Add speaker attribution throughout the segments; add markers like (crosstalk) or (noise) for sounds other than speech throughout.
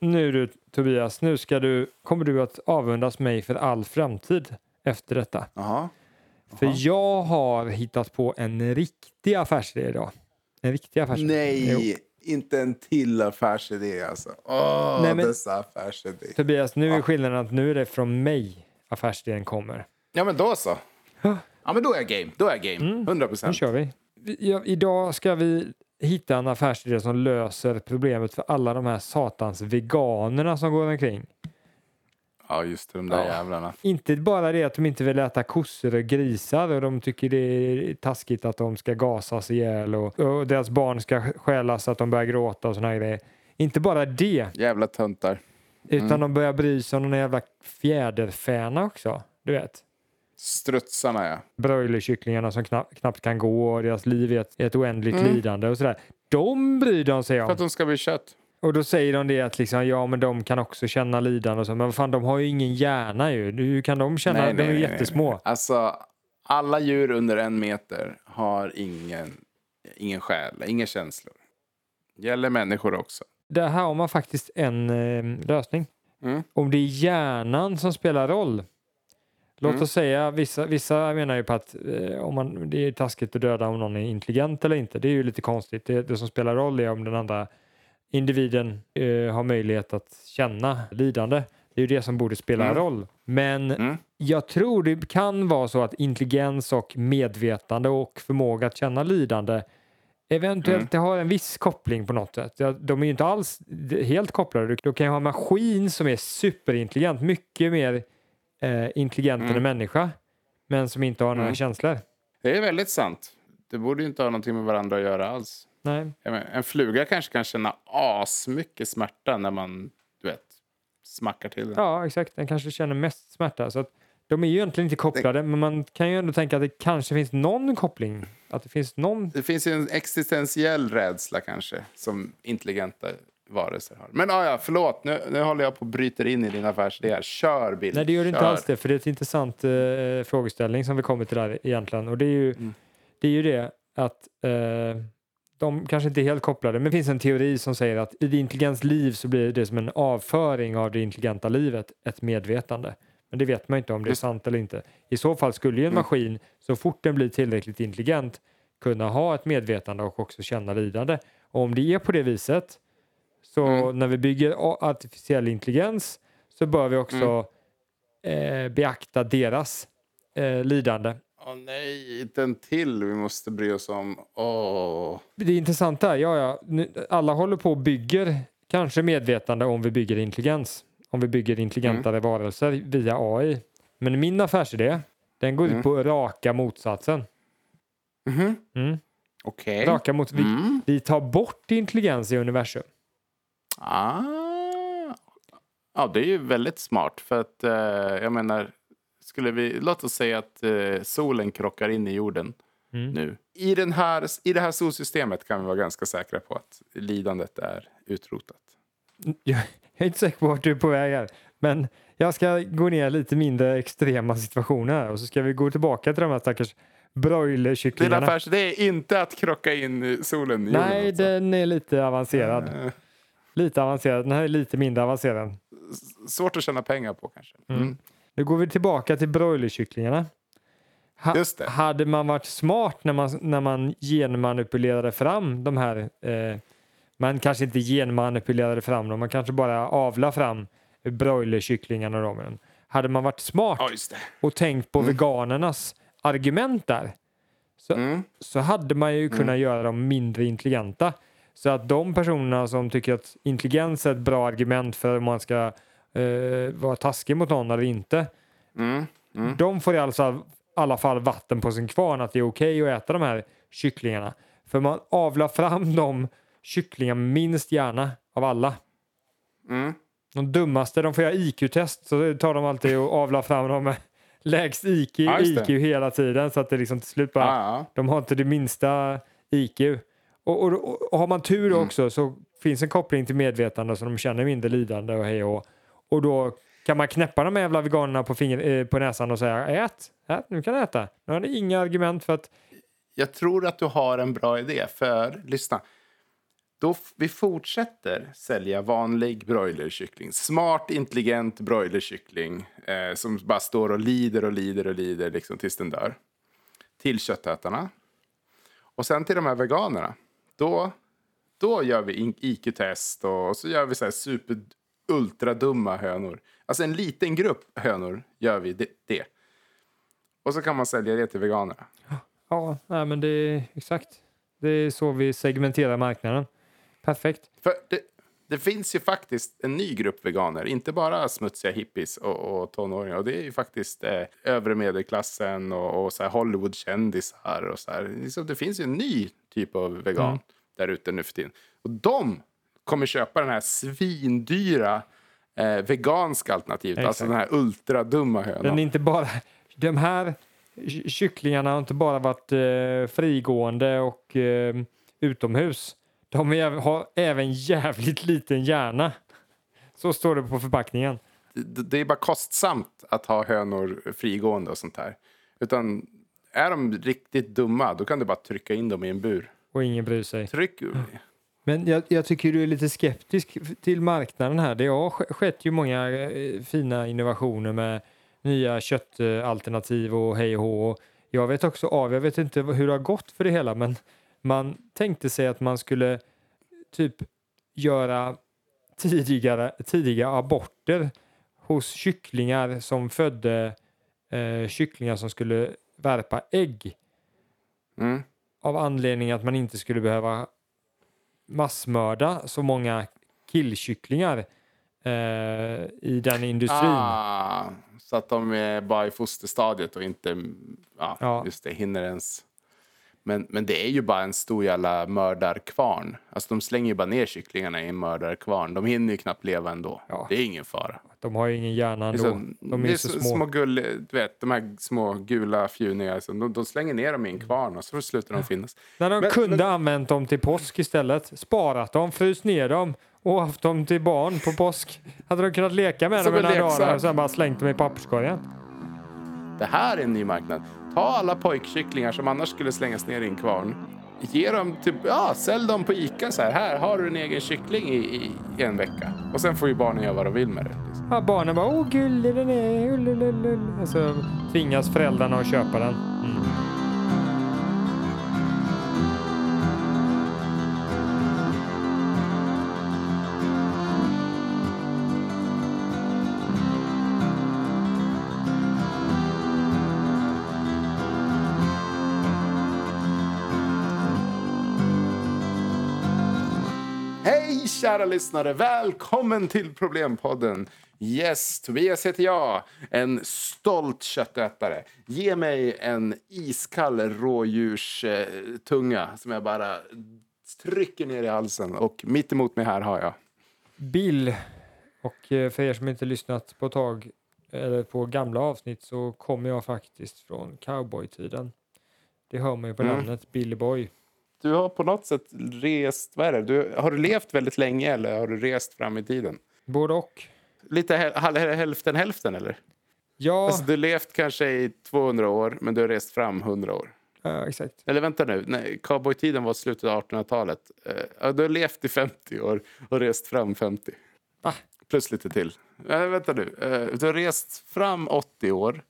Speaker 1: nu du Tobias, nu ska du, kommer du att avundas mig för all framtid efter detta.
Speaker 2: Jaha.
Speaker 1: För jag har hittat på en riktig affärsidé idag. En riktig affärsidé.
Speaker 2: Nej,
Speaker 1: Jo.
Speaker 2: inte en till affärsidé alltså. Åh,
Speaker 1: Nej, men-
Speaker 2: dessa affärsidé.
Speaker 1: Tobias, nu är skillnaden att nu är det från mig affärsidén kommer.
Speaker 2: Ja, men då så.
Speaker 1: Ja.
Speaker 2: Men då är jag game. Då är jag game. 100
Speaker 1: Nu
Speaker 2: procent.
Speaker 1: kör vi. Ja, idag ska vi hitta en affärsidé som löser problemet för alla de här satans veganerna som går omkring.
Speaker 2: Ja, just det, de där
Speaker 1: Ja.
Speaker 2: jävlarna.
Speaker 1: Inte bara det att de inte vill äta kossor och grisar och de tycker det är taskigt att de ska gasas ihjäl och, och deras barn ska stjälas så att de börjar gråta och såna här grejer. Inte bara det,
Speaker 2: Jävla töntar.
Speaker 1: utan de börjar bry sig om de jävla fjäderfäna också. Du vet.
Speaker 2: Strutsarna, ja.
Speaker 1: Broilerkycklingarna som knappt, knappt kan gå och deras liv är ett, ett oändligt lidande och sådär. De bryr de sig
Speaker 2: För
Speaker 1: om.
Speaker 2: att de ska bli kött.
Speaker 1: Och då säger de det att liksom, ja men de kan också känna lidande och så. Men vad fan de har ju ingen hjärna ju. Hur kan de känna? de är ju jättesmå.
Speaker 2: nej. Alltså, alla djur under en meter har ingen, ingen själ, inga känslor. Gäller människor också.
Speaker 1: Det här har man faktiskt en eh, lösning.
Speaker 2: Mm.
Speaker 1: Om det är hjärnan som spelar roll. Låt
Speaker 2: Mm.
Speaker 1: oss säga, vissa, vissa menar ju på att eh, om man, det är taskigt att döda om någon är intelligent eller inte. Det är ju lite konstigt. Det, det som spelar roll är om den andra individen eh, har möjlighet att känna lidande. Det är ju det som borde spela
Speaker 2: Mm.
Speaker 1: roll. Men
Speaker 2: Mm.
Speaker 1: jag tror det kan vara så att intelligens och medvetande och förmåga att känna lidande eventuellt
Speaker 2: Mm.
Speaker 1: har en viss koppling på något sätt. De är ju inte alls helt kopplade. Du kan ju ha en maskin som är superintelligent, mycket mer eh, intelligent än en
Speaker 2: Mm.
Speaker 1: människa, men som inte har några
Speaker 2: Mm.
Speaker 1: känslor.
Speaker 2: Det är väldigt sant. Det borde ju inte ha någonting med varandra att göra alls.
Speaker 1: Nej.
Speaker 2: Menar, en fluga kanske kan känna asmycket smärta när man, du vet, smackar till den.
Speaker 1: Ja, exakt. Den kanske känner mest smärta. Så att de är ju egentligen inte kopplade, men man kan ju ändå tänka att det kanske finns någon koppling. Att det finns någon...
Speaker 2: Det finns ju en existentiell rädsla kanske som intelligenta varelser har. Men ah, ja, förlåt, nu, nu håller jag på att bryta in i din affärsidé. Kör Bill,
Speaker 1: Nej, det gör det inte alls det, för det är ett intressant eh, frågeställning som vi kommer till där egentligen. Och det är ju,
Speaker 2: Mm.
Speaker 1: det, är ju det att eh, de kanske inte är helt kopplade, men det finns en teori som säger att i det intelligents liv så blir det som en avföring av det intelligenta livet ett medvetande. Men det vet man inte om det är sant eller inte. I så fall skulle ju en
Speaker 2: Mm.
Speaker 1: maskin, så fort den blir tillräckligt intelligent, kunna ha ett medvetande och också känna lidande. Och om det är på det viset, så
Speaker 2: Mm.
Speaker 1: när vi bygger artificiell intelligens så bör vi också eh, beakta deras eh, lidande.
Speaker 2: Åh nej, inte en till vi måste bry oss om. Åh.
Speaker 1: Det intressanta är, ja, ja, alla håller på och bygger kanske medvetande om vi bygger intelligens. Om vi bygger intelligentare varelser via AI. Men min affärsidé, den går ut
Speaker 2: Mm.
Speaker 1: på raka motsatsen.
Speaker 2: Mhm.
Speaker 1: Mm.
Speaker 2: Okej.
Speaker 1: Raka mot, vi,
Speaker 2: Mm.
Speaker 1: vi tar bort intelligens i universum.
Speaker 2: Ah. Ja, det är ju väldigt smart. För att, eh, jag menar, skulle vi, låt oss säga att eh, solen krockar in i jorden
Speaker 1: Mm.
Speaker 2: nu. I, den här, I det här solsystemet kan vi vara ganska säkra på att lidandet är utrotat. (laughs)
Speaker 1: Jag är inte säker på vart du är på väg här. Men jag ska gå ner lite mindre extrema situationer och så ska vi gå tillbaka till de här stackars
Speaker 2: Din
Speaker 1: broilerkycklingarna.
Speaker 2: affärsidé är inte att krocka in solen i jorden.
Speaker 1: Nej,
Speaker 2: alltså.
Speaker 1: den är lite avancerad. Lite avancerad. Den här är lite mindre avancerad.
Speaker 2: s- Svårt att tjäna pengar på kanske. Mm.
Speaker 1: Mm. Nu går vi tillbaka till broilerkycklingarna. Ha,
Speaker 2: Just det.
Speaker 1: Hade man varit smart när man, när man genmanipulerade fram de här, eh, man kanske inte genmanipulerade fram dem, man kanske bara avla fram broilerkycklingarna. Då, men hade man varit smart
Speaker 2: Ja,
Speaker 1: och tänkt på veganernas argument där så,
Speaker 2: Mm.
Speaker 1: så hade man ju kunnat göra dem mindre intelligenta. Så att de personerna som tycker att intelligens är ett bra argument för om man ska eh, vara taskig mot någon eller inte,
Speaker 2: Mm. Mm.
Speaker 1: de får i alla alla fall vatten på sin kvarn att det är okej att äta de här kycklingarna. För man avlar fram de kycklingar minst gärna av alla.
Speaker 2: Mm.
Speaker 1: De dummaste, de får göra IQ-test så tar de alltid och avlar fram dem med lägst IQ,
Speaker 2: Ja.
Speaker 1: IQ hela tiden så att det liksom till slut bara,
Speaker 2: Ja, ja.
Speaker 1: de har inte det minsta IQ. Och, och, och, har man tur
Speaker 2: Mm.
Speaker 1: också så finns en koppling till medvetande så de känner mindre lidande och hej och Och då kan man knäppa de jävla veganerna på, finger, eh, på näsan och säga ät, ät, nu kan du äta. Nu har ni inga argument för att
Speaker 2: Jag tror att du har en bra idé. För, lyssna. då vi fortsätter sälja vanlig broilerkyckling. Smart, intelligent broilerkyckling eh, som bara står och lider och lider och lider liksom, tills den dör. Till köttätarna. Och sen till de här veganerna. Då, då gör vi IQ-test och så gör vi så här super ultradumma hönor. Alltså en liten grupp hönor gör vi det. det. Och så kan man sälja det till veganerna.
Speaker 1: Ja, nej, men det är exakt. Det är så vi segmenterar marknaden. Perfekt.
Speaker 2: För det, det finns ju faktiskt en ny grupp veganer, inte bara smutsiga hippies och, och tonåringar. Och det är ju faktiskt eh, övre medelklassen och, och så här Hollywoodkändisar och så här. Liksom, det finns ju en ny typ av vegan
Speaker 1: Mm.
Speaker 2: där ute nu för tiden. Och de kommer köpa den här svindyra eh, veganska alternativet. Alltså
Speaker 1: Exakt.
Speaker 2: den här ultradumma hönan.
Speaker 1: Den är inte bara, de här ky- kycklingarna har inte bara varit eh, frigående och eh, utomhus. De är, har även jävligt liten hjärna. Så står det på förpackningen.
Speaker 2: det, det är bara kostsamt att ha hönor frigående och sånt här. Utan är de riktigt dumma, då kan du bara trycka in dem i en bur.
Speaker 1: Och ingen bryr sig.
Speaker 2: Tryck.
Speaker 1: Men jag, jag tycker du är lite skeptisk till marknaden här. Det har sk- skett ju många eh, fina innovationer med nya köttalternativ och hej och hå. Jag vet också av, jag vet inte hur det har gått för det hela, men man tänkte sig att man skulle typ göra tidigare, tidiga aborter hos kycklingar som födde eh, kycklingar som skulle värpa ägg
Speaker 2: Mm.
Speaker 1: av anledning att man inte skulle behöva massmörda så många killkycklingar eh, i den industrin.
Speaker 2: Ah, så att de är bara i fosterstadiet och inte ja,
Speaker 1: Ja.
Speaker 2: Just det, hinner ens... Men, men det är ju bara en stor jävla mördarkvarn. Alltså de slänger ju bara ner kycklingarna i en mördarkvarn. De hinner ju knappt leva ändå.
Speaker 1: Ja.
Speaker 2: Det är ingen fara.
Speaker 1: De har ju ingen hjärna ändå.
Speaker 2: så,
Speaker 1: De är
Speaker 2: är
Speaker 1: så
Speaker 2: så
Speaker 1: små.
Speaker 2: små gull, du vet, de här små gula fjuniga. Så de, de slänger ner dem i en kvarn och så slutar de finnas.
Speaker 1: När de
Speaker 2: Men-
Speaker 1: kunde
Speaker 2: men-
Speaker 1: använt dem till påsk istället, sparat dem, fryst ner dem och haft dem till barn på påsk. Hade de kunnat leka med
Speaker 2: Som
Speaker 1: dem i några dagar och sen bara slängt dem i papperskorgen.
Speaker 2: Det här är en ny marknad. Ta alla pojkkycklingar som annars skulle slängas ner i en kvarn. Ge dem typ, ja, sälj dem på Ica så här. Här har du en egen kyckling i, i, i en vecka. Och sen får ju barnen göra vad de vill med det. Liksom.
Speaker 1: Ja, barnen bara åh gullig den är, ullululull." Och så tvingas föräldrarna att köpa den. Mm.
Speaker 2: Hej kära lyssnare! Välkommen till Problempodden! Yes, Tobias heter jag, en stolt köttätare. Ge mig en iskall rådjurstunga som jag bara trycker ner i halsen. Och mitt emot mig här har jag...
Speaker 1: Bill. Och eh, för er som inte lyssnat på tag eller på gamla avsnitt så kommer jag faktiskt från cowboytiden. Det hör man ju på
Speaker 2: Mm.
Speaker 1: namnet Billy Boy.
Speaker 2: Du har på något sätt rest... Vad är det? Du, har du levt väldigt länge eller har du rest fram i tiden?
Speaker 1: Både och.
Speaker 2: Lite hälften hälften eller?
Speaker 1: Ja,
Speaker 2: Alltså, du har levt kanske i 200 år men du har rest fram 100 år.
Speaker 1: ja, exakt.
Speaker 2: Eller vänta nu, nej, cowboytiden var slutet av 1800-talet. Eh, ja, du har levt i 50 år och rest fram 50.
Speaker 1: Va?
Speaker 2: Plus lite till. Eh, vänta nu, eh, du har rest fram 80 år.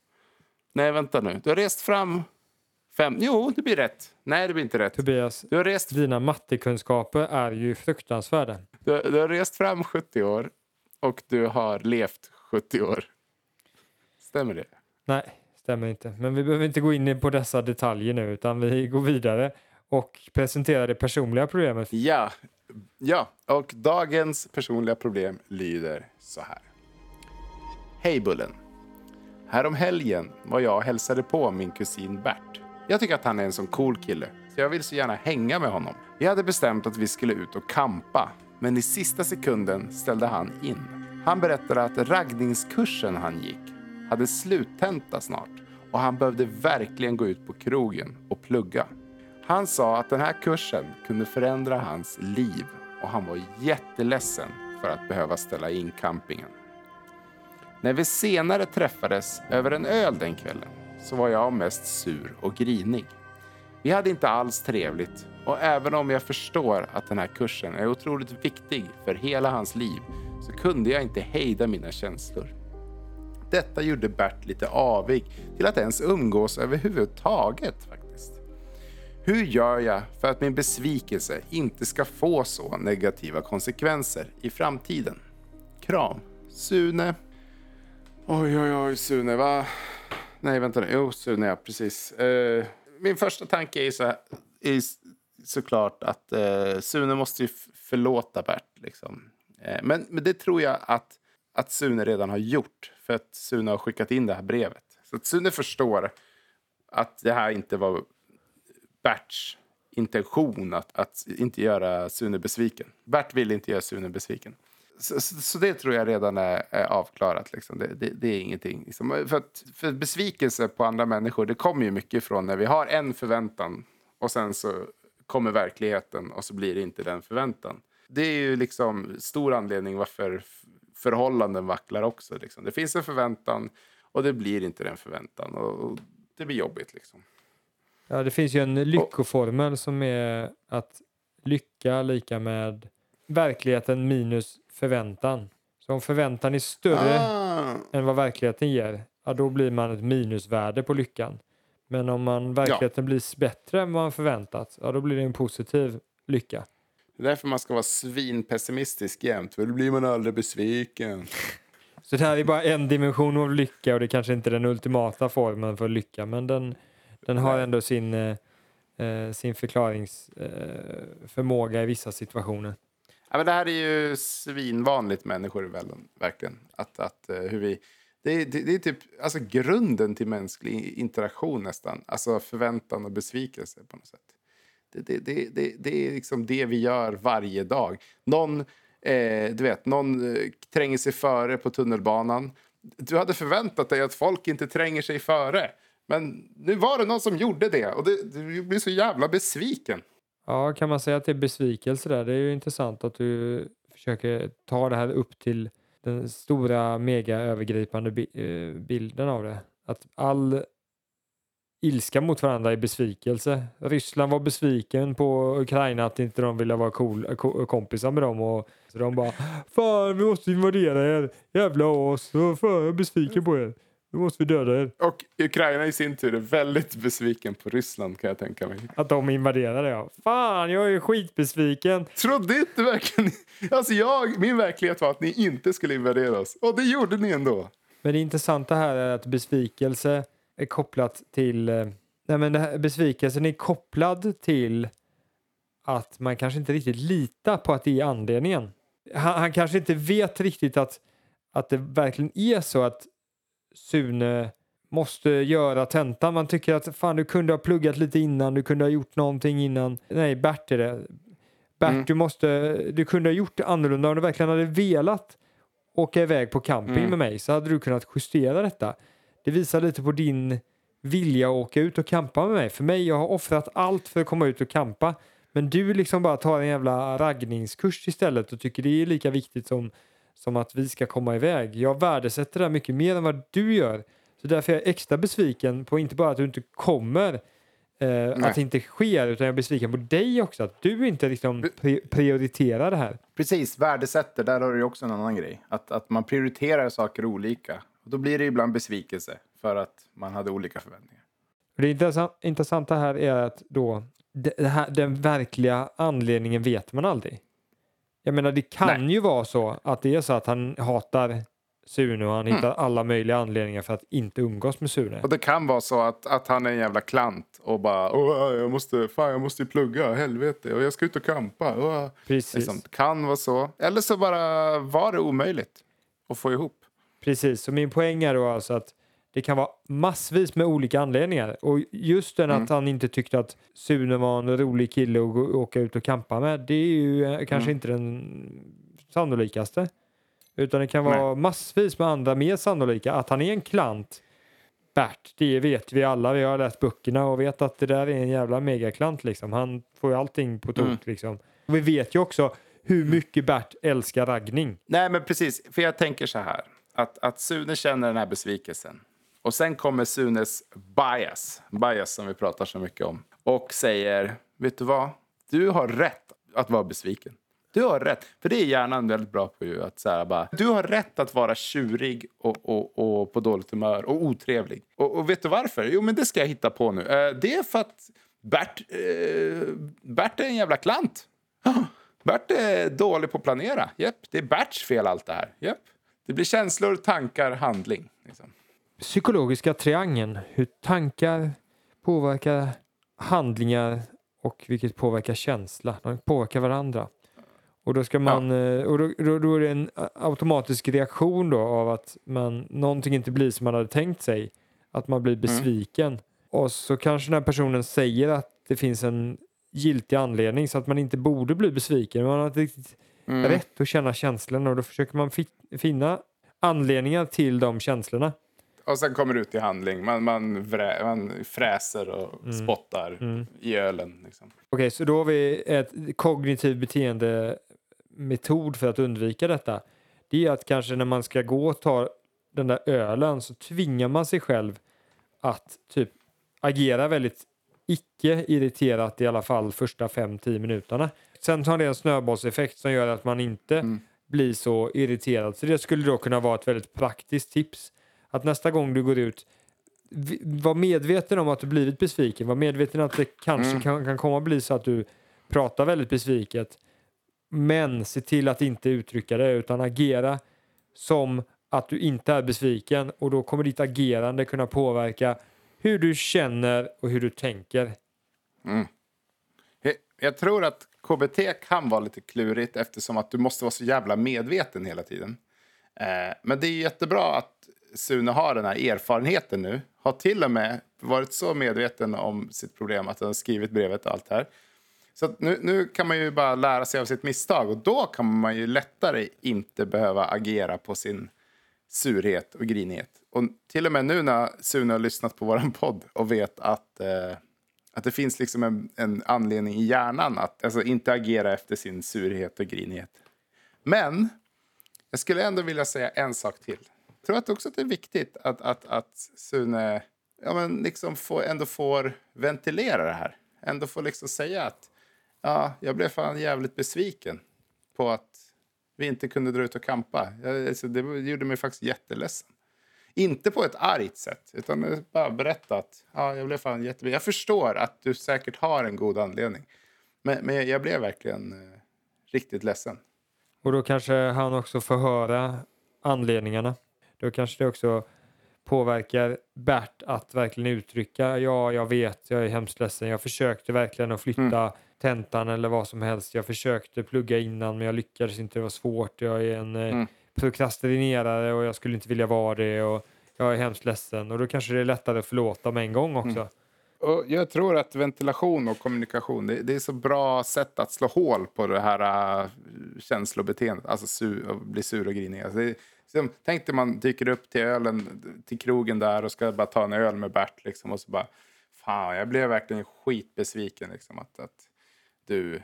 Speaker 2: Nej, vänta nu. Du har rest fram... Fem... Jo, det blir rätt. Nej, det blir inte rätt.
Speaker 1: Tobias,
Speaker 2: Du har rest,
Speaker 1: dina mattekunskaper är ju fruktansvärda.
Speaker 2: du, du har rest fram 70 år och du har levt 70 år. Stämmer det?
Speaker 1: Nej, stämmer inte. Men vi behöver inte gå in på dessa detaljer nu utan vi går vidare och presenterar det personliga problemet.
Speaker 2: Ja, ja. och dagens personliga problem lyder så här. Hej Bullen. Härom helgen var jag och hälsade på min kusin Bert. Jag tycker att han är en sån cool kille, så jag vill så gärna hänga med honom. Vi hade bestämt att vi skulle ut och kampa, men i sista sekunden ställde han in. Han berättade att raggningskursen han gick hade sluttenta snart och han behövde verkligen gå ut på krogen och plugga. Han sa att den här kursen kunde förändra hans liv och han var jätteledsen för att behöva ställa in campingen. När vi senare träffades över en öl den kvällen så var jag mest sur och grinig. Vi hade inte alls trevligt Och även om jag förstår att den här kursen är otroligt viktig för hela hans liv så kunde jag inte hejda mina känslor. Detta gjorde Bert lite avig till att ens umgås överhuvudtaget faktiskt. Hur gör jag för att min besvikelse inte ska få så negativa konsekvenser i framtiden? Kram. Sune. Oj, oj, oj, Sune, va? Nej, vänta nu. Jo, Sune, ja, precis. Eh, min första tanke är, så här, är såklart att eh, Sune måste ju förlåta Bert. Liksom. Eh, men, men det tror jag att, att Sune redan har gjort. För att Sune har skickat in det här brevet. Så att Sune förstår att det här inte var Berts intention att, att inte göra Sune besviken. Bert vill inte göra Sune besviken. Så, så, det tror jag redan är, är avklarat. Liksom. Det, det, det, är ingenting. Liksom. För, att, för besvikelse på andra människor det kommer ju mycket ifrån när vi har en förväntan och sen så kommer verkligheten och så blir det inte den förväntan. Det är ju liksom stor anledning varför förhållanden vacklar också. Liksom. Det finns en förväntan och det blir inte den förväntan och, det blir jobbigt. Liksom.
Speaker 1: Ja, det finns ju en lyckoformel som är att lycka lika med verkligheten minus förväntan. Så om förväntan är större ah. än vad verkligheten ger, ja, då blir man ett minusvärde på lyckan. Men om man verkligheten ja. blir bättre än vad man förväntat, ja, då blir det en positiv lycka.
Speaker 2: Det är därför man ska vara svinpessimistisk jämt, för då blir man aldrig besviken. (laughs)
Speaker 1: Så det här är bara en dimension av lycka och det kanske inte är den ultimata formen för lycka, men den, den har ändå sin, eh, eh sin förklaringsförmåga eh, i vissa situationer.
Speaker 2: Ja, men det här är ju svinvanligt människor i världen, verkligen. Att, att, eh, hur vi, det, är, det, det, är typ alltså, grunden till mänsklig interaktion nästan. Alltså förväntan och besvikelse på något sätt. Det, det, det, det, det är liksom det vi gör varje dag. Någon, eh, du vet, någon eh, tränger sig före på tunnelbanan. Du hade förväntat dig att folk inte tränger sig före. Men nu var det någon som gjorde det och det, du blir så jävla besviken.
Speaker 1: Ja, kan man säga att det är besvikelse där? Det är ju intressant att du försöker ta det här upp till den stora mega övergripande eh, bilden av det. Att all ilska mot varandra är besvikelse. Ryssland var besviken på Ukraina att inte de ville vara cool, eh, kompisar med dem och så de bara Fan vi måste invadera er, jävla as, fan jag är besviken på er. Nu måste vi döda er.
Speaker 2: Och Ukraina i sin tur är väldigt besviken på Ryssland kan jag tänka mig.
Speaker 1: Att de invaderade ja. Fan, jag är skitbesviken.
Speaker 2: Trodde inte verkligen... Alltså jag, min verklighet var att ni inte skulle invadera oss. Och det gjorde ni ändå.
Speaker 1: Men det intressanta här är att besvikelse är kopplat till... Eh, nej men här, besvikelsen är kopplad till att man kanske inte riktigt litar på att det är anledningen. Han, han kanske inte vet riktigt att, att det verkligen är så att Sune måste göra tentan. Man tycker att fan du kunde ha pluggat lite innan, du kunde ha gjort någonting innan. Nej, Bert är det. Bert, mm. du, måste, du kunde ha gjort det annorlunda. Om du verkligen hade velat åka iväg på camping mm. med mig så hade du kunnat justera detta. Det visar lite på din vilja att åka ut och campa med mig. För mig, jag har offrat allt för att komma ut och campa. Men du liksom bara tar en jävla raggningskurs istället och tycker det är lika viktigt som som att vi ska komma iväg. Jag värdesätter det mycket mer än vad du gör. Så därför är jag extra besviken på inte bara att du inte kommer, eh, att det inte sker, utan jag är besviken på dig också. Att du inte liksom prioriterar det här.
Speaker 2: Precis, värdesätter, där har du också en annan grej. Att, att man prioriterar saker olika. Och då blir det ibland besvikelse för att man hade olika förväntningar.
Speaker 1: Det intressanta här är att då, det här, den verkliga anledningen vet man aldrig. Jag menar det kan Nej. ju vara så att det är så att han hatar Sune och han mm. hittar alla möjliga anledningar för att inte umgås med Sune.
Speaker 2: Och det kan vara så att, att han är en jävla klant och bara Åh, jag måste, fan jag måste ju plugga, helvete, och jag ska ut och kampa. Åh.
Speaker 1: Precis.
Speaker 2: Liksom, kan vara så. Eller så bara var det omöjligt att få ihop.
Speaker 1: Precis, så min poäng är då alltså att det kan vara massvis med olika anledningar. Och just den mm. att han inte tyckte att Sune var en rolig kille att åka ut och kampa med, det är ju eh, kanske mm. inte den sannolikaste. Utan det kan vara Nej. massvis med andra mer sannolika. Att han är en klant, Bert, det vet vi alla. Vi har läst böckerna och vet att det där är en jävla megaklant liksom. Han får ju allting på tok mm. liksom. Och vi vet ju också hur mycket Bert älskar raggning.
Speaker 2: Nej men precis, för jag tänker så här. Att, att Sune känner den här besvikelsen. Och sen kommer Sunes bias, bias som vi pratar så mycket om. Och säger, vet du vad? du har rätt att vara besviken. Du har rätt. För det är hjärnan väldigt bra på. Ju, att så här, bara, du har rätt att vara tjurig och, och, och på dåligt humör och otrevlig. Och, och, vet du varför? Jo, men det ska jag hitta på nu. Eh, det är för att Bert, eh, Bert är en jävla klant. Bert är dålig på att planera. Yep. det är Berts fel allt det här. Yep. Det blir känslor, tankar, handling. Liksom.
Speaker 1: Psykologiska triangeln. Hur tankar påverkar handlingar och vilket påverkar känsla. De påverkar varandra. Och då, ska man, ja. och då, då, då, är det en automatisk reaktion då av att man, någonting inte blir som man hade tänkt sig. Att man blir mm. besviken. Mm. Och så kanske den här personen säger att det finns en giltig anledning så att man inte borde bli besviken. Man har inte riktigt mm. rätt att känna känslorna och då försöker man finna anledningar till de känslorna.
Speaker 2: Och sen kommer det ut i handling. Man, man, vrä, man fräser och mm. spottar mm. i ölen. Liksom.
Speaker 1: Okej, okay, så då har vi ett kognitiv beteendemetod för att undvika detta. Det är att kanske när man ska gå och ta den där ölen så tvingar man sig själv att typ agera väldigt icke irriterat i alla fall första 5-10 minuterna. Sen har det en snöbollseffekt som gör att man inte mm. blir så irriterad. Så det skulle då kunna vara ett väldigt praktiskt tips. Att nästa gång du går ut, var medveten om att du blivit besviken. Var medveten att det kanske mm. kan, kan komma att bli så att du pratar väldigt besviket. Men se till att inte uttrycka det utan agera som att du inte är besviken och då kommer ditt agerande kunna påverka hur du känner och hur du tänker.
Speaker 2: Mm. Jag tror att KBT kan vara lite klurigt eftersom att du måste vara så jävla medveten hela tiden. Eh, men det är jättebra att Sune har den här erfarenheten nu. Har till och med varit så medveten om sitt problem att han har skrivit brevet och allt det här. Så nu, nu kan man ju bara lära sig av sitt misstag och då kan man ju lättare inte behöva agera på sin surhet och grinighet. Och till och med nu när Sune har lyssnat på vår podd och vet att, eh, att det finns liksom en, en, anledning i hjärnan att alltså, inte agera efter sin surhet och grinighet. Men jag skulle ändå vilja säga en sak till. Jag tror att också att det är viktigt att, att, att Sune ja, men liksom får, ändå får ventilera det här. Ändå får liksom säga att ja, jag blev fan jävligt besviken på att vi inte kunde dra ut och kampa. Jag, Alltså, det gjorde mig faktiskt jätteledsen. Inte på ett argt sätt, utan bara berätta att ja, jag blev fan jättebesviken. Jag förstår att du säkert har en god anledning. Men, men jag blev verkligen eh, riktigt ledsen.
Speaker 1: Och då kanske han också får höra anledningarna. Då kanske det också påverkar Bert att verkligen uttrycka ja, jag vet, jag är hemskt ledsen. Jag försökte verkligen att flytta mm. tentan eller vad som helst. Jag försökte plugga innan men jag lyckades inte. Det var svårt. Jag är en eh, mm. prokrastinerare och jag skulle inte vilja vara det. Och jag är hemskt ledsen. Och då kanske det är lättare att förlåta med en gång också. Mm.
Speaker 2: Och jag tror att ventilation och kommunikation det, det, är så bra sätt att slå hål på det här äh, känslobeteendet. Alltså su, bli sur och grinig. Alltså det, Liksom, tänk dig man dyker upp till ölen, till krogen där och ska bara ta en öl med Bert liksom, och så bara Fan, jag blev verkligen skitbesviken liksom, att, att, du,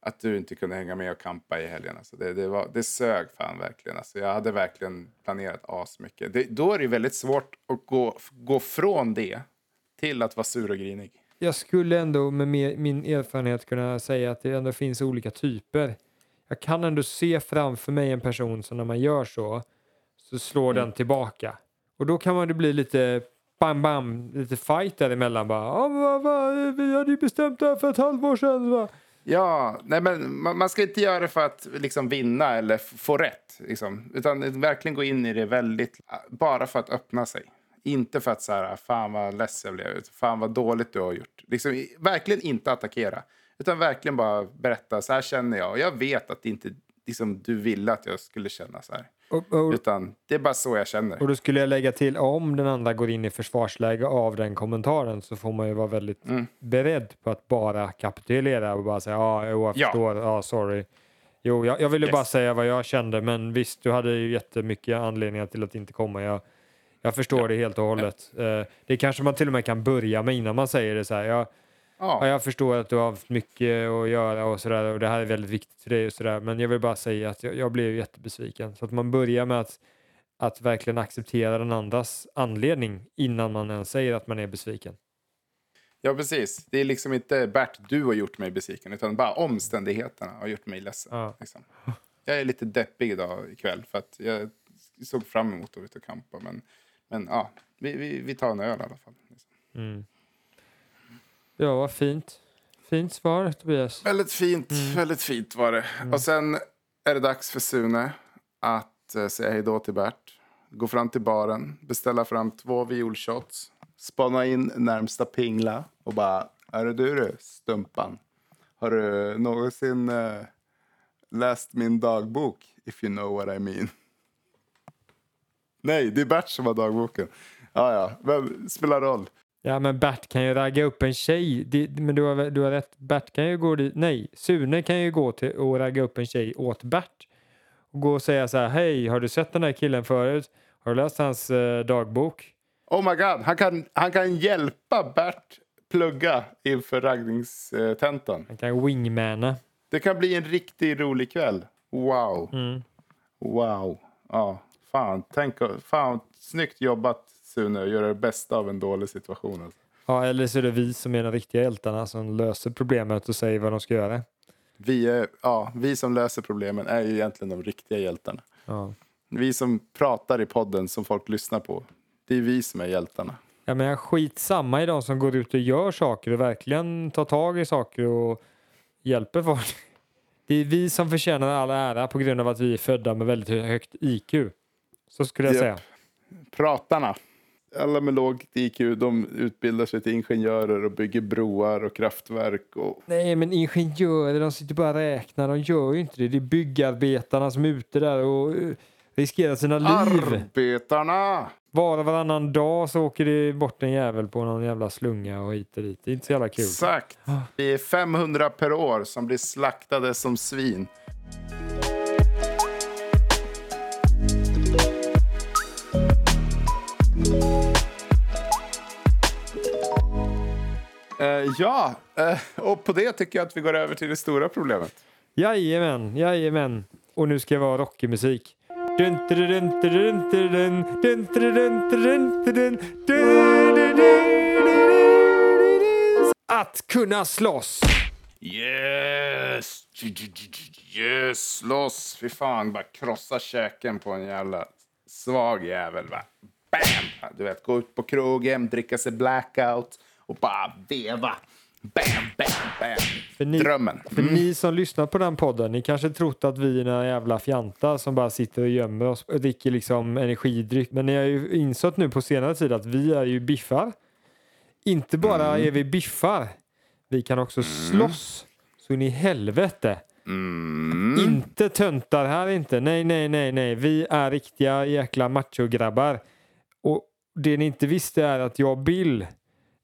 Speaker 2: att du inte kunde hänga med och kampa i helgen. Alltså, det, det, var, det sög fan verkligen. Alltså, jag hade verkligen planerat asmycket. Det, då är det väldigt svårt att gå, gå från det till att vara sur och grinig.
Speaker 1: Jag skulle ändå med min erfarenhet kunna säga att det ändå finns olika typer jag kan ändå se framför mig en person som när man gör så, så slår mm. den tillbaka. Och då kan man det bli lite bam bam, lite fight däremellan bara. Ah, va, va, vi hade ju bestämt det här för ett halvår sedan. Va?
Speaker 2: Ja, nej men man ska inte göra det för att liksom vinna eller få rätt. Liksom, utan verkligen gå in i det väldigt, bara för att öppna sig. Inte för att så här, fan vad less jag blev, fan vad dåligt du har gjort. Liksom, verkligen inte attackera. Utan verkligen bara berätta, så här känner jag. Och jag vet att inte liksom, du ville att jag skulle känna så här. Och, och, Utan det är bara så jag känner.
Speaker 1: Och då skulle jag lägga till, om den andra går in i försvarsläge av den kommentaren så får man ju vara väldigt mm. beredd på att bara kapitulera och bara säga ja, jag förstår, ja, ah, sorry. Jo, jag, jag ville yes. bara säga vad jag kände, men visst, du hade ju jättemycket anledningar till att inte komma. Jag, jag förstår ja. det helt och hållet. Ja. Uh, det kanske man till och med kan börja med innan man säger det så här. Jag, Ja. jag förstår att du har haft mycket att göra och sådär och det här är väldigt viktigt för dig och sådär. Men jag vill bara säga att jag, jag blev jättebesviken. Så att man börjar med att, att verkligen acceptera den andras anledning innan man ens säger att man är besviken.
Speaker 2: Ja, precis. Det är liksom inte Bert, du har gjort mig besviken, utan bara omständigheterna har gjort mig ledsen.
Speaker 1: Ja.
Speaker 2: Liksom. Jag är lite deppig idag ikväll för att jag såg fram emot att ute och campa. Men, men ja, vi, vi, vi tar en öl i alla fall.
Speaker 1: Mm. Ja, vad fint. Fint svar, Tobias.
Speaker 2: Väldigt fint,
Speaker 1: Mm.
Speaker 2: väldigt fint var det. Och sen är det dags för Sune att eh, säga hej då till Bert. Gå fram till baren, beställa fram två violshots, spana in närmsta pingla och bara, är det du du, stumpan? Har du någonsin eh, läst min dagbok, if you know what I mean? Nej, det är Bert som har dagboken. Ja, ja, men spelar roll.
Speaker 1: Ja, men Bert kan ju ragga upp en tjej. Det, men du har, du har rätt. Bert kan ju gå dit. Nej, Sune kan ju gå till och ragga upp en tjej åt Bert. Och gå och säga så här. Hej, har du sett den här killen förut? Har du läst hans eh, dagbok?
Speaker 2: Oh my god, han kan, han kan hjälpa Bert plugga inför raggningstentan.
Speaker 1: Han kan wingmana.
Speaker 2: Det kan bli en riktigt rolig kväll. Wow.
Speaker 1: Mm.
Speaker 2: Wow. Ja, fan. Tänk, fan, snyggt jobbat Sune göra det bästa av en dålig situation. Alltså.
Speaker 1: Ja, eller så är det vi som är de riktiga hjältarna som löser problemet och säger vad de ska göra.
Speaker 2: Vi, är, ja, vi som löser problemen är ju egentligen de riktiga hjältarna.
Speaker 1: Ja.
Speaker 2: Vi som pratar i podden som folk lyssnar på. Det är vi som är hjältarna.
Speaker 1: Ja, men skitsamma i de som går ut och gör saker och verkligen tar tag i saker och hjälper folk. (laughs) Det är vi som förtjänar all ära på grund av att vi är födda med väldigt hö- högt IQ. Så skulle jag
Speaker 2: Japp.
Speaker 1: säga.
Speaker 2: Pratarna. Alla med lågt IQ de utbildar sig till ingenjörer och bygger broar och kraftverk. Och...
Speaker 1: Nej, men ingenjörer, de sitter bara och räknar. De gör ju inte det. Det är byggarbetarna som är ute där och eh, riskerar sina liv.
Speaker 2: Arbetarna!
Speaker 1: Var och varannan dag så åker det bort en jävel på någon jävla slunga och hit och dit. Det är inte så jävla kul.
Speaker 2: Exakt. Vi är 500 per år som blir slaktade som svin. Uh, ja, uh, och på det tycker jag att vi går över till det stora problemet.
Speaker 1: Jajamän, jajamän. Och nu ska jag vara rockig musik. Att kunna slåss!
Speaker 2: Yes! Yes, slåss! Fy fan, bara krossa käken på en jävla svag jävel. Bam! Du vet, gå ut på krogen, dricka sig blackout och bara veva. Bam, bam, bam.
Speaker 1: För ni,
Speaker 2: Drömmen.
Speaker 1: För
Speaker 2: Mm.
Speaker 1: ni som lyssnar på den podden, ni kanske trott att vi är några jävla fjantar som bara sitter och gömmer oss och dricker liksom energidryck. Men ni har ju insett nu på senare tid att vi är ju biffar. Inte bara
Speaker 2: Mm.
Speaker 1: är vi biffar, vi kan också slåss. Så in i helvete.
Speaker 2: Mm.
Speaker 1: Inte töntar här inte. Nej, nej, nej, nej. Vi är riktiga jäkla machograbbar. Och det ni inte visste är att jag Bill,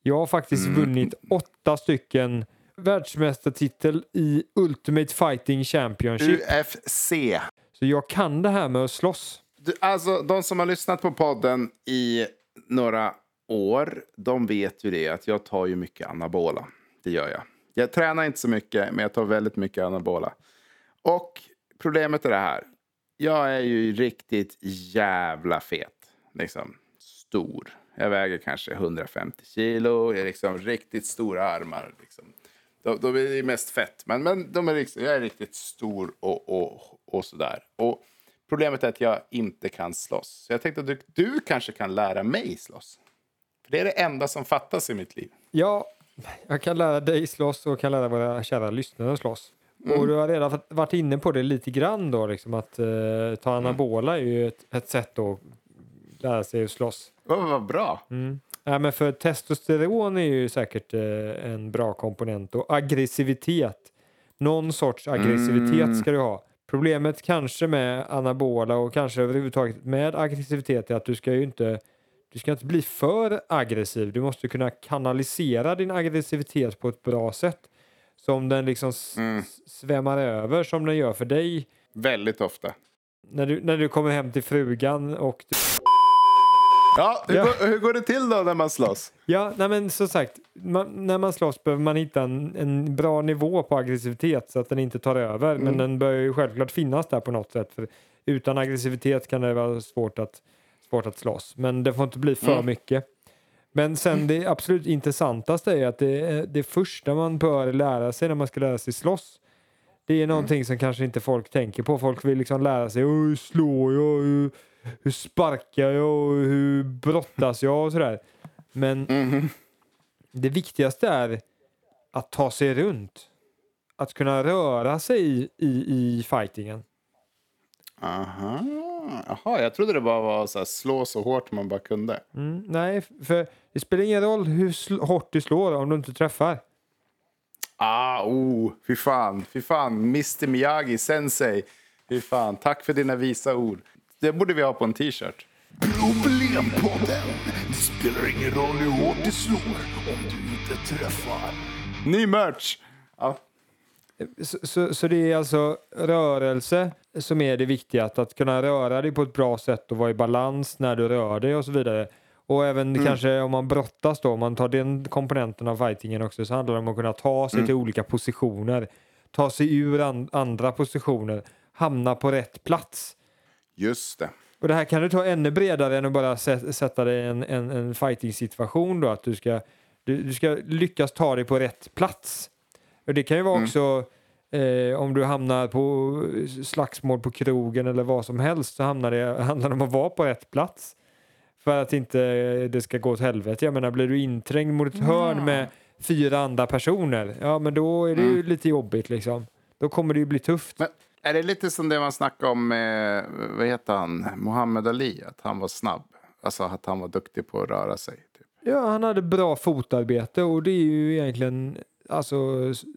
Speaker 1: jag har faktiskt
Speaker 2: Mm.
Speaker 1: vunnit åtta stycken världsmästartitel i Ultimate Fighting Championship.
Speaker 2: UFC.
Speaker 1: Så jag kan det här med att slåss.
Speaker 2: Du, alltså, de som har lyssnat på podden i några år, de vet ju det att jag tar ju mycket anabola. Det gör jag. Jag tränar inte så mycket, men jag tar väldigt mycket anabola. Och problemet är det här. Jag är ju riktigt jävla fet. Liksom stor. Jag väger kanske 150 kilo. Jag har liksom riktigt stora armar. Liksom. De, de är mest fett, men, men de är liksom, jag är riktigt stor och, och, och sådär. Och problemet är att jag inte kan slåss. Så jag tänkte att du, du kanske kan lära mig slåss. För det är det enda som fattas i mitt liv.
Speaker 1: Ja, jag kan lära dig slåss och kan lära våra kära lyssnare slåss. Och du har redan varit inne på det lite grann då, liksom att eh, ta anabola är ju ett, ett sätt att lära sig att slåss.
Speaker 2: Oh, vad bra!
Speaker 1: Mm. Ja, men för testosteron är ju säkert eh, en bra komponent och aggressivitet. Någon sorts aggressivitet
Speaker 2: Mm.
Speaker 1: ska du ha. Problemet kanske med anabola och kanske överhuvudtaget med aggressivitet är att du ska ju inte du ska inte bli för aggressiv. Du måste kunna kanalisera din aggressivitet på ett bra sätt. Så om den liksom
Speaker 2: Mm.
Speaker 1: svämmar över som den gör för dig
Speaker 2: Väldigt ofta.
Speaker 1: när du, när du kommer hem till frugan och du
Speaker 2: Ja, hur,
Speaker 1: Ja.
Speaker 2: Går, hur går det till då när man slåss?
Speaker 1: Ja, nej men som sagt, man, när man slåss behöver man hitta en, en bra nivå på aggressivitet så att den inte tar över. Men den bör ju självklart finnas där på något sätt. För utan aggressivitet kan det vara svårt att, svårt att slåss. Men det får inte bli för
Speaker 2: Mm.
Speaker 1: mycket. Men sen det absolut intressantaste är att det, det första man bör lära sig när man ska lära sig slåss. Det är någonting som kanske inte folk tänker på. Folk vill liksom lära sig "Åh, hur slår jag, hur, sparkar jag och hur brottas jag och sådär. Men
Speaker 2: Mhm.
Speaker 1: det viktigaste är att ta sig runt. Att kunna röra sig i, i, i fightingen.
Speaker 2: Aha. Jaha, jag trodde det bara var så här, slå så hårt man bara kunde.
Speaker 1: Mm, nej, för det spelar ingen roll hur hårt du slår om du inte träffar.
Speaker 2: Ah, oh, fy fan, fy fan. Mr Miyagi, sensei. Fy fan, tack för dina visa ord. Det borde vi ha på en t-shirt.
Speaker 3: Problempodden. Det spelar ingen roll hur hårt du slår om du inte träffar.
Speaker 2: Ny merch! Ja.
Speaker 1: Så, så, så det är alltså rörelse som är det viktiga. Att, att kunna röra dig på ett bra sätt och vara i balans när du rör dig och så vidare. Och även kanske om man brottas då, om man tar den komponenten av fightingen också så handlar det om att kunna ta sig till olika positioner. Ta sig ur an, andra positioner, hamna på rätt plats.
Speaker 2: Just det.
Speaker 1: Och det här kan du ta ännu bredare än att bara sä- sätta dig i en, en, en fighting situation då, att du ska, du, du ska lyckas ta dig på rätt plats. Och det kan ju vara också eh, om du hamnar på slagsmål på krogen eller vad som helst så hamnar det, handlar det om att vara på rätt plats. För att inte det ska gå åt helvete. Jag menar, blir du inträngd mot ett hörn med fyra andra personer, ja men då är det ju lite jobbigt liksom. Då kommer det ju bli tufft.
Speaker 2: Men är det lite som det man snackade om med, vad heter han, Muhammad Ali? Att han var snabb. Alltså att han var duktig på att röra sig. Typ.
Speaker 1: Ja, han hade bra fotarbete och det är ju egentligen alltså,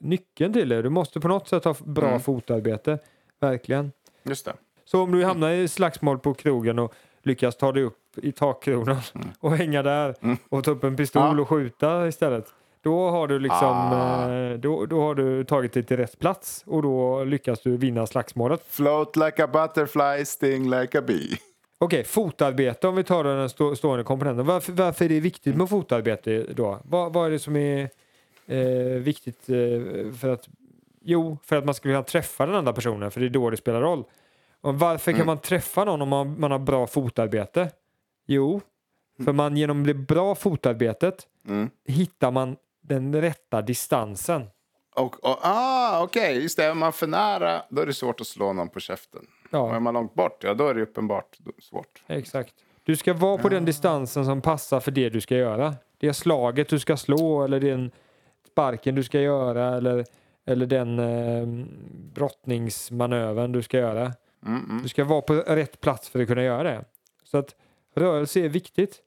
Speaker 1: nyckeln till det. Du måste på något sätt ha bra
Speaker 2: Mm.
Speaker 1: fotarbete. Verkligen.
Speaker 2: Just det.
Speaker 1: Så om du hamnar i slagsmål på krogen och lyckas ta dig upp i takkronan och hänga där och ta upp en pistol
Speaker 2: Mm. Ja.
Speaker 1: och skjuta istället. Då har du liksom
Speaker 2: Ah.
Speaker 1: eh, då, då har du tagit dig till rätt plats och då lyckas du vinna slagsmålet.
Speaker 2: Float like a butterfly, sting like a bee. (laughs)
Speaker 1: Okej, fotarbete om vi tar den stå, stående komponenten. Varför, varför är det viktigt med fotarbete då? Vad, vad är det som är eh, viktigt eh, för att Jo, för att man ska kunna träffa den andra personen, för det är då det spelar roll. Och varför kan man träffa någon om man, man har bra fotarbete? Jo, för man genom det bra fotarbetet
Speaker 2: Mm.
Speaker 1: hittar man den rätta distansen.
Speaker 2: Och, och, ah, okej, just det. Är man för nära, då är det svårt att slå någon på käften. Och är
Speaker 1: Ja,
Speaker 2: man långt bort, ja då är det uppenbart svårt.
Speaker 1: exakt. Du ska vara på den distansen som passar för det du ska göra. Det slaget du ska slå eller den sparken du ska göra eller, eller den eh, brottningsmanövern du ska göra.
Speaker 2: Mm, mm.
Speaker 1: Du ska vara på rätt plats för att kunna göra det. Så att rörelse är viktigt.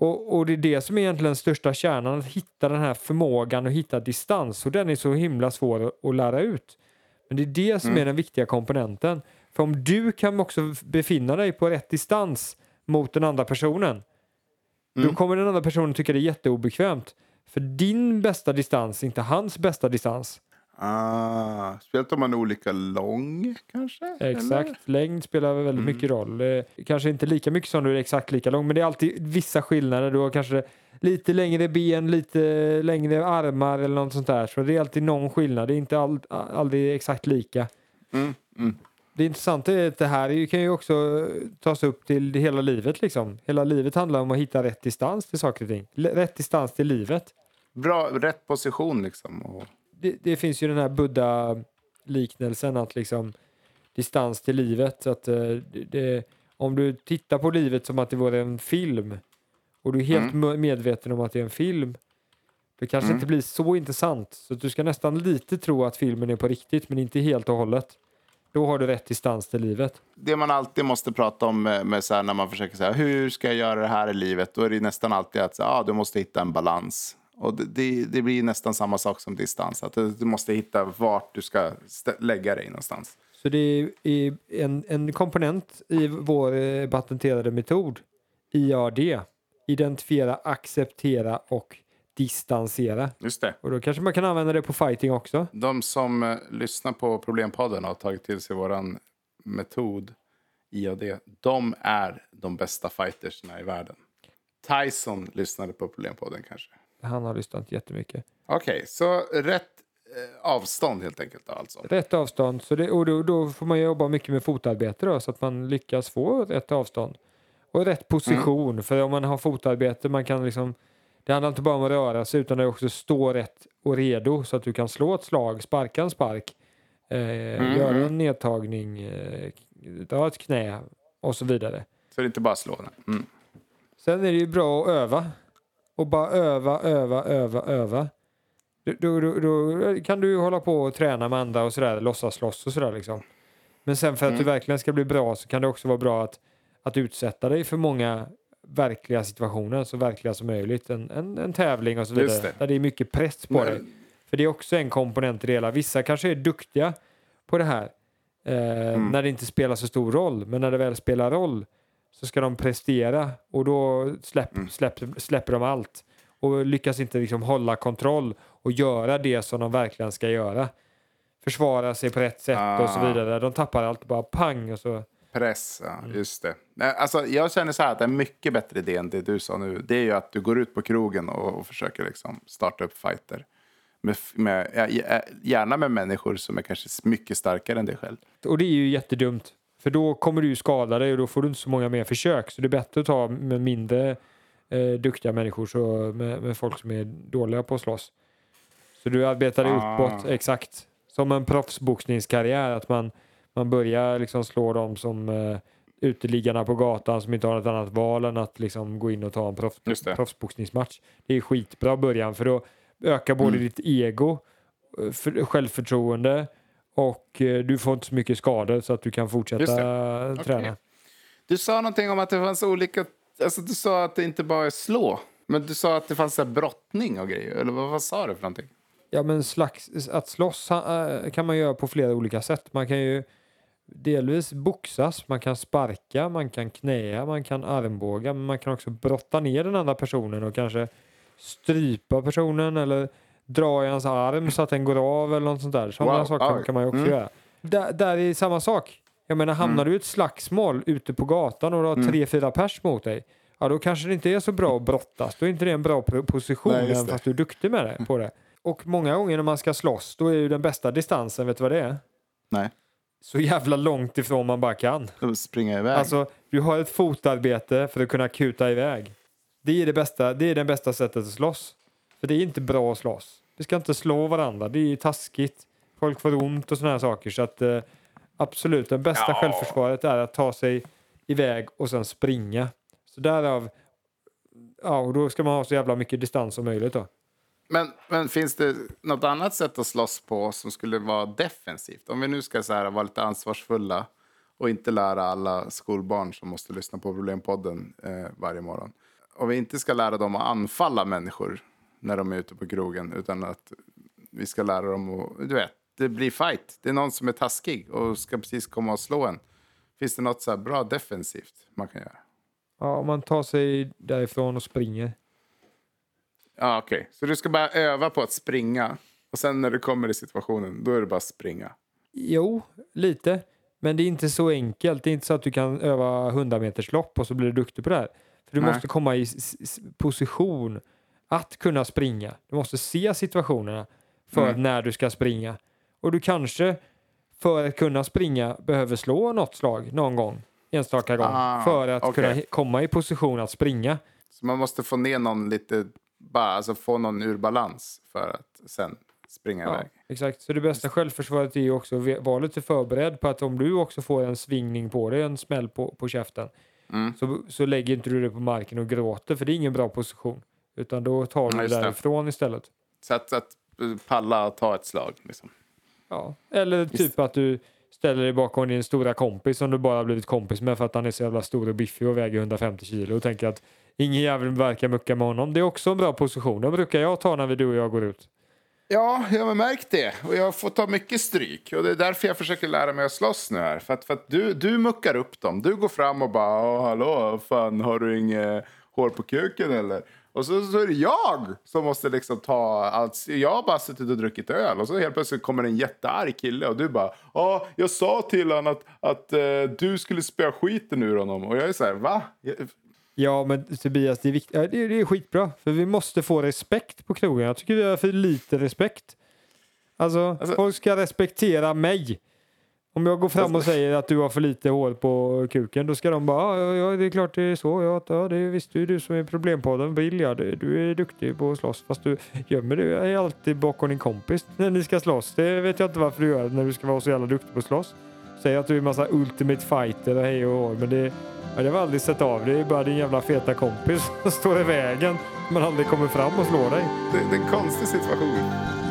Speaker 1: Och, och det är det som är egentligen den största kärnan, att hitta den här förmågan och hitta distans. Och den är så himla svår att, lära ut. Men det är det som är den viktiga komponenten. För om du kan också befinna dig på rätt distans mot den andra personen, då kommer den andra personen tycka det är jätteobekvämt. För din bästa distans inte hans bästa distans.
Speaker 2: Ah, speciellt om man är olika lång kanske?
Speaker 1: Exakt,
Speaker 2: Eller?
Speaker 1: längd spelar väldigt mycket roll. Eh, Kanske inte lika mycket som du är exakt lika lång, men det är alltid vissa skillnader. Du har kanske lite längre ben, lite längre armar eller något sånt där. Så det är alltid någon skillnad. Det är inte all, aldrig exakt lika.
Speaker 2: Mm, mm.
Speaker 1: Det intressanta är att det här kan ju också tas upp till hela livet. Liksom. Hela livet handlar om att hitta rätt distans till saker och ting. Rätt distans till livet.
Speaker 2: Bra, rätt position liksom. Och,
Speaker 1: det, det finns ju den här Buddha-liknelsen att liksom distans till livet. Att, eh, det, om du tittar på livet som att det vore en film och du är helt
Speaker 2: Mm.
Speaker 1: medveten om att det är en film. Det kanske
Speaker 2: Mm.
Speaker 1: inte blir så intressant. Så du ska nästan lite tro att filmen är på riktigt men inte helt och hållet. Då har du rätt distans till livet.
Speaker 2: det man alltid måste prata om med, med så här, när man försöker säga hur ska jag göra det här i livet? Då är det nästan alltid att så, ah, du måste hitta en balans. Och det, det, blir nästan samma sak som distans. Att du, du måste hitta vart du ska lägga dig någonstans.
Speaker 1: Så det är en, en komponent i vår eh, patenterade metod, IAD. Identifiera, acceptera och distansera.
Speaker 2: Just det.
Speaker 1: Och då kanske man kan använda det på fighting också.
Speaker 2: De som eh, lyssnar på Problempodden och har tagit till sig våran metod IAD, de är de bästa fightersna i världen. Tyson lyssnade på Problempodden kanske.
Speaker 1: Han har lyssnat jättemycket.
Speaker 2: Okej, så rätt eh, avstånd helt enkelt då, alltså.
Speaker 1: Rätt avstånd, så det, och då, då får man jobba mycket med fotarbete då, så att man lyckas få rätt avstånd. Och rätt position, för om man har fotarbete, man kan liksom Det handlar inte bara om att röra sig utan det är också stå rätt och redo så att du kan slå ett slag, sparka en spark, eh, göra en nedtagning, eh, dra ett knä och så vidare.
Speaker 2: Så det är inte bara slå. Mm.
Speaker 1: Sen är det ju bra att öva. Och bara öva, öva, öva, öva. Då, då, då kan du hålla på och träna med andra och sådär, låtsas slåss och sådär liksom. Men sen för att du verkligen ska bli bra så kan det också vara bra att, att utsätta dig för många verkliga situationer, så verkliga som möjligt. En, en, en tävling och så vidare,
Speaker 2: det.
Speaker 1: där det är mycket press på
Speaker 2: Men-
Speaker 1: dig. För det är också en komponent i det hela. Vissa kanske är duktiga på det här eh, när det inte spelar så stor roll, men när det väl spelar roll så ska de prestera och då släpp, släpp, släpper de allt och lyckas inte liksom hålla kontroll och göra det som de verkligen ska göra. Försvara sig på rätt sätt och så
Speaker 2: Ah.
Speaker 1: vidare. De tappar allt bara pang och så.
Speaker 2: Press, ja,
Speaker 1: Mm.
Speaker 2: just det. Alltså, jag känner så här att en mycket bättre idé än det du sa nu. Det är ju att du går ut på krogen och, och försöker liksom starta upp fighter. Med, med, gärna med människor som är kanske mycket starkare än dig själv.
Speaker 1: Och det är ju jättedumt. För då kommer du skada dig och då får du inte så många mer försök. Så det är bättre att ta med mindre eh, duktiga människor, så med, med folk som är dåliga på att slåss. Så du arbetar dig
Speaker 2: Ah.
Speaker 1: uppåt, exakt. Som en proffsboxningskarriär, att man, man börjar liksom slå dem som eh, uteliggarna på gatan som inte har något annat val än att liksom gå in och ta en proff,
Speaker 2: Just det.
Speaker 1: proffsboxningsmatch. Det är skitbra början för då ökar både
Speaker 2: Mm.
Speaker 1: ditt ego, eh, för, självförtroende och eh, du får inte så mycket skador så att du kan fortsätta
Speaker 2: Okej.
Speaker 1: träna.
Speaker 2: Du sa någonting om att det fanns olika... Alltså du sa att det inte bara är slå. Men du sa att det fanns så brottning och grejer. Eller vad, vad sa du för någonting?
Speaker 1: Ja men slags, att slåss eh, kan man göra på flera olika sätt. Man kan ju delvis boxas, man kan sparka, man kan knäa, man kan armbåga, men man kan också brotta ner den andra personen och kanske strypa personen eller dra i hans arm så att den går av eller något sånt där. Sådana
Speaker 2: Wow,
Speaker 1: saker kan man ju också
Speaker 2: Mm.
Speaker 1: göra. Där, där är samma sak. Jag menar, hamnar du i ett slagsmål ute på gatan och du har
Speaker 2: Mm.
Speaker 1: tre, fyra pers mot dig, ja då kanske det inte är så bra att brottas. Då är inte det en bra po- position,
Speaker 2: Nej,
Speaker 1: även fast du är duktig med det, på det. Och många gånger när man ska slåss, då är ju den bästa distansen, vet du vad det är?
Speaker 2: Nej.
Speaker 1: Så jävla långt ifrån man bara kan.
Speaker 2: De springer iväg.
Speaker 1: Alltså, du har ett fotarbete för att kunna kuta iväg. Det är det bästa, det är det bästa sättet att slåss. För det är inte bra att slåss. Vi ska inte slå varandra, det är taskigt. Folk får ont och sådana här saker. Så att eh, absolut, det bästa
Speaker 2: Ja.
Speaker 1: självförsvaret är att ta sig iväg och sen springa. Så därav, ja, och då ska man ha så jävla mycket distans som möjligt då.
Speaker 2: Men, men finns det något annat sätt att slåss på som skulle vara defensivt? Om vi nu ska så här, vara lite ansvarsfulla och inte lära alla skolbarn som måste lyssna på Problempodden eh, varje morgon. Om vi inte ska lära dem att anfalla människor när de är ute på krogen utan att vi ska lära dem att, du vet, det blir fight. Det är någon som är taskig och ska precis komma och slå en. Finns det något så här bra defensivt man kan göra?
Speaker 1: Ja, om man tar sig därifrån och springer.
Speaker 2: Ja, okej. Så du ska bara öva på att springa och sen när du kommer i situationen, då är det bara att springa.
Speaker 1: Jo, lite. Men det är inte så enkelt. Det är inte så att du kan öva 100 meters lopp och så blir du duktig på det här. För du
Speaker 2: Nej.
Speaker 1: måste komma i position att kunna springa. Du måste se situationerna för
Speaker 2: Mm.
Speaker 1: när du ska springa. Och du kanske för att kunna springa behöver slå något slag någon gång, enstaka gång,
Speaker 2: Ah,
Speaker 1: för att
Speaker 2: okej.
Speaker 1: kunna komma i position att springa.
Speaker 2: Så man måste få ner någon lite, bara alltså få någon ur balans för att sen springa
Speaker 1: Ja,
Speaker 2: iväg.
Speaker 1: exakt. Så det bästa självförsvaret är ju också att vara lite förberedd på att om du också får en svingning på dig, en smäll på, på käften,
Speaker 2: Mm.
Speaker 1: så, så lägger inte du dig på marken och gråter för det är ingen bra position. Utan då tar du
Speaker 2: Ja, just det.
Speaker 1: därifrån istället.
Speaker 2: Så att, att eh, palla och ta ett slag. Liksom.
Speaker 1: Ja. Eller typ att du ställer dig bakom din stora kompis som du bara blivit kompis med för att han är så jävla stor och biffig och väger 150 kilo och tänker att ingen jävel verkar mucka med honom. Det är också en bra position. Den brukar jag ta när vi, du och jag går ut.
Speaker 2: Ja, jag har märkt det. Och jag får ta mycket stryk. Och det är därför jag försöker lära mig att slåss nu här. För att, för att du, du muckar upp dem. Du går fram och bara, "Åh, hallå, fan, har du inget hår på kuken eller? Och så, så är det jag som måste liksom ta allt. Jag har bara suttit och druckit öl och så helt plötsligt kommer en jättearg kille och du bara, ja, jag sa till honom att, att eh, du skulle spöa skiten ur honom. Och jag är så här, va?
Speaker 1: Ja, men Tobias, det är, vikt- det, det är skitbra. För vi måste få respekt på krogen. Jag tycker vi har för lite respekt. Alltså,
Speaker 2: Alltså-
Speaker 1: folk ska respektera mig. Om jag går fram och säger att du har för lite hår på kuken, då ska de bara ja, ja, det är klart det är så. Ja, ja det är visst det är du som är problempodden. Bill, ja, du är duktig på att slåss fast du gömmer dig alltid bakom din kompis när ni ska slåss. Det vet jag inte varför du gör när du ska vara så jävla duktig på att slåss. Säg att du är en massa ultimate fighter och hej och hå, men det, ja, det har vi aldrig sett av. Det är bara din jävla feta kompis (laughs) som står i vägen men aldrig kommer fram och slår dig.
Speaker 2: Det, det är en konstig situation.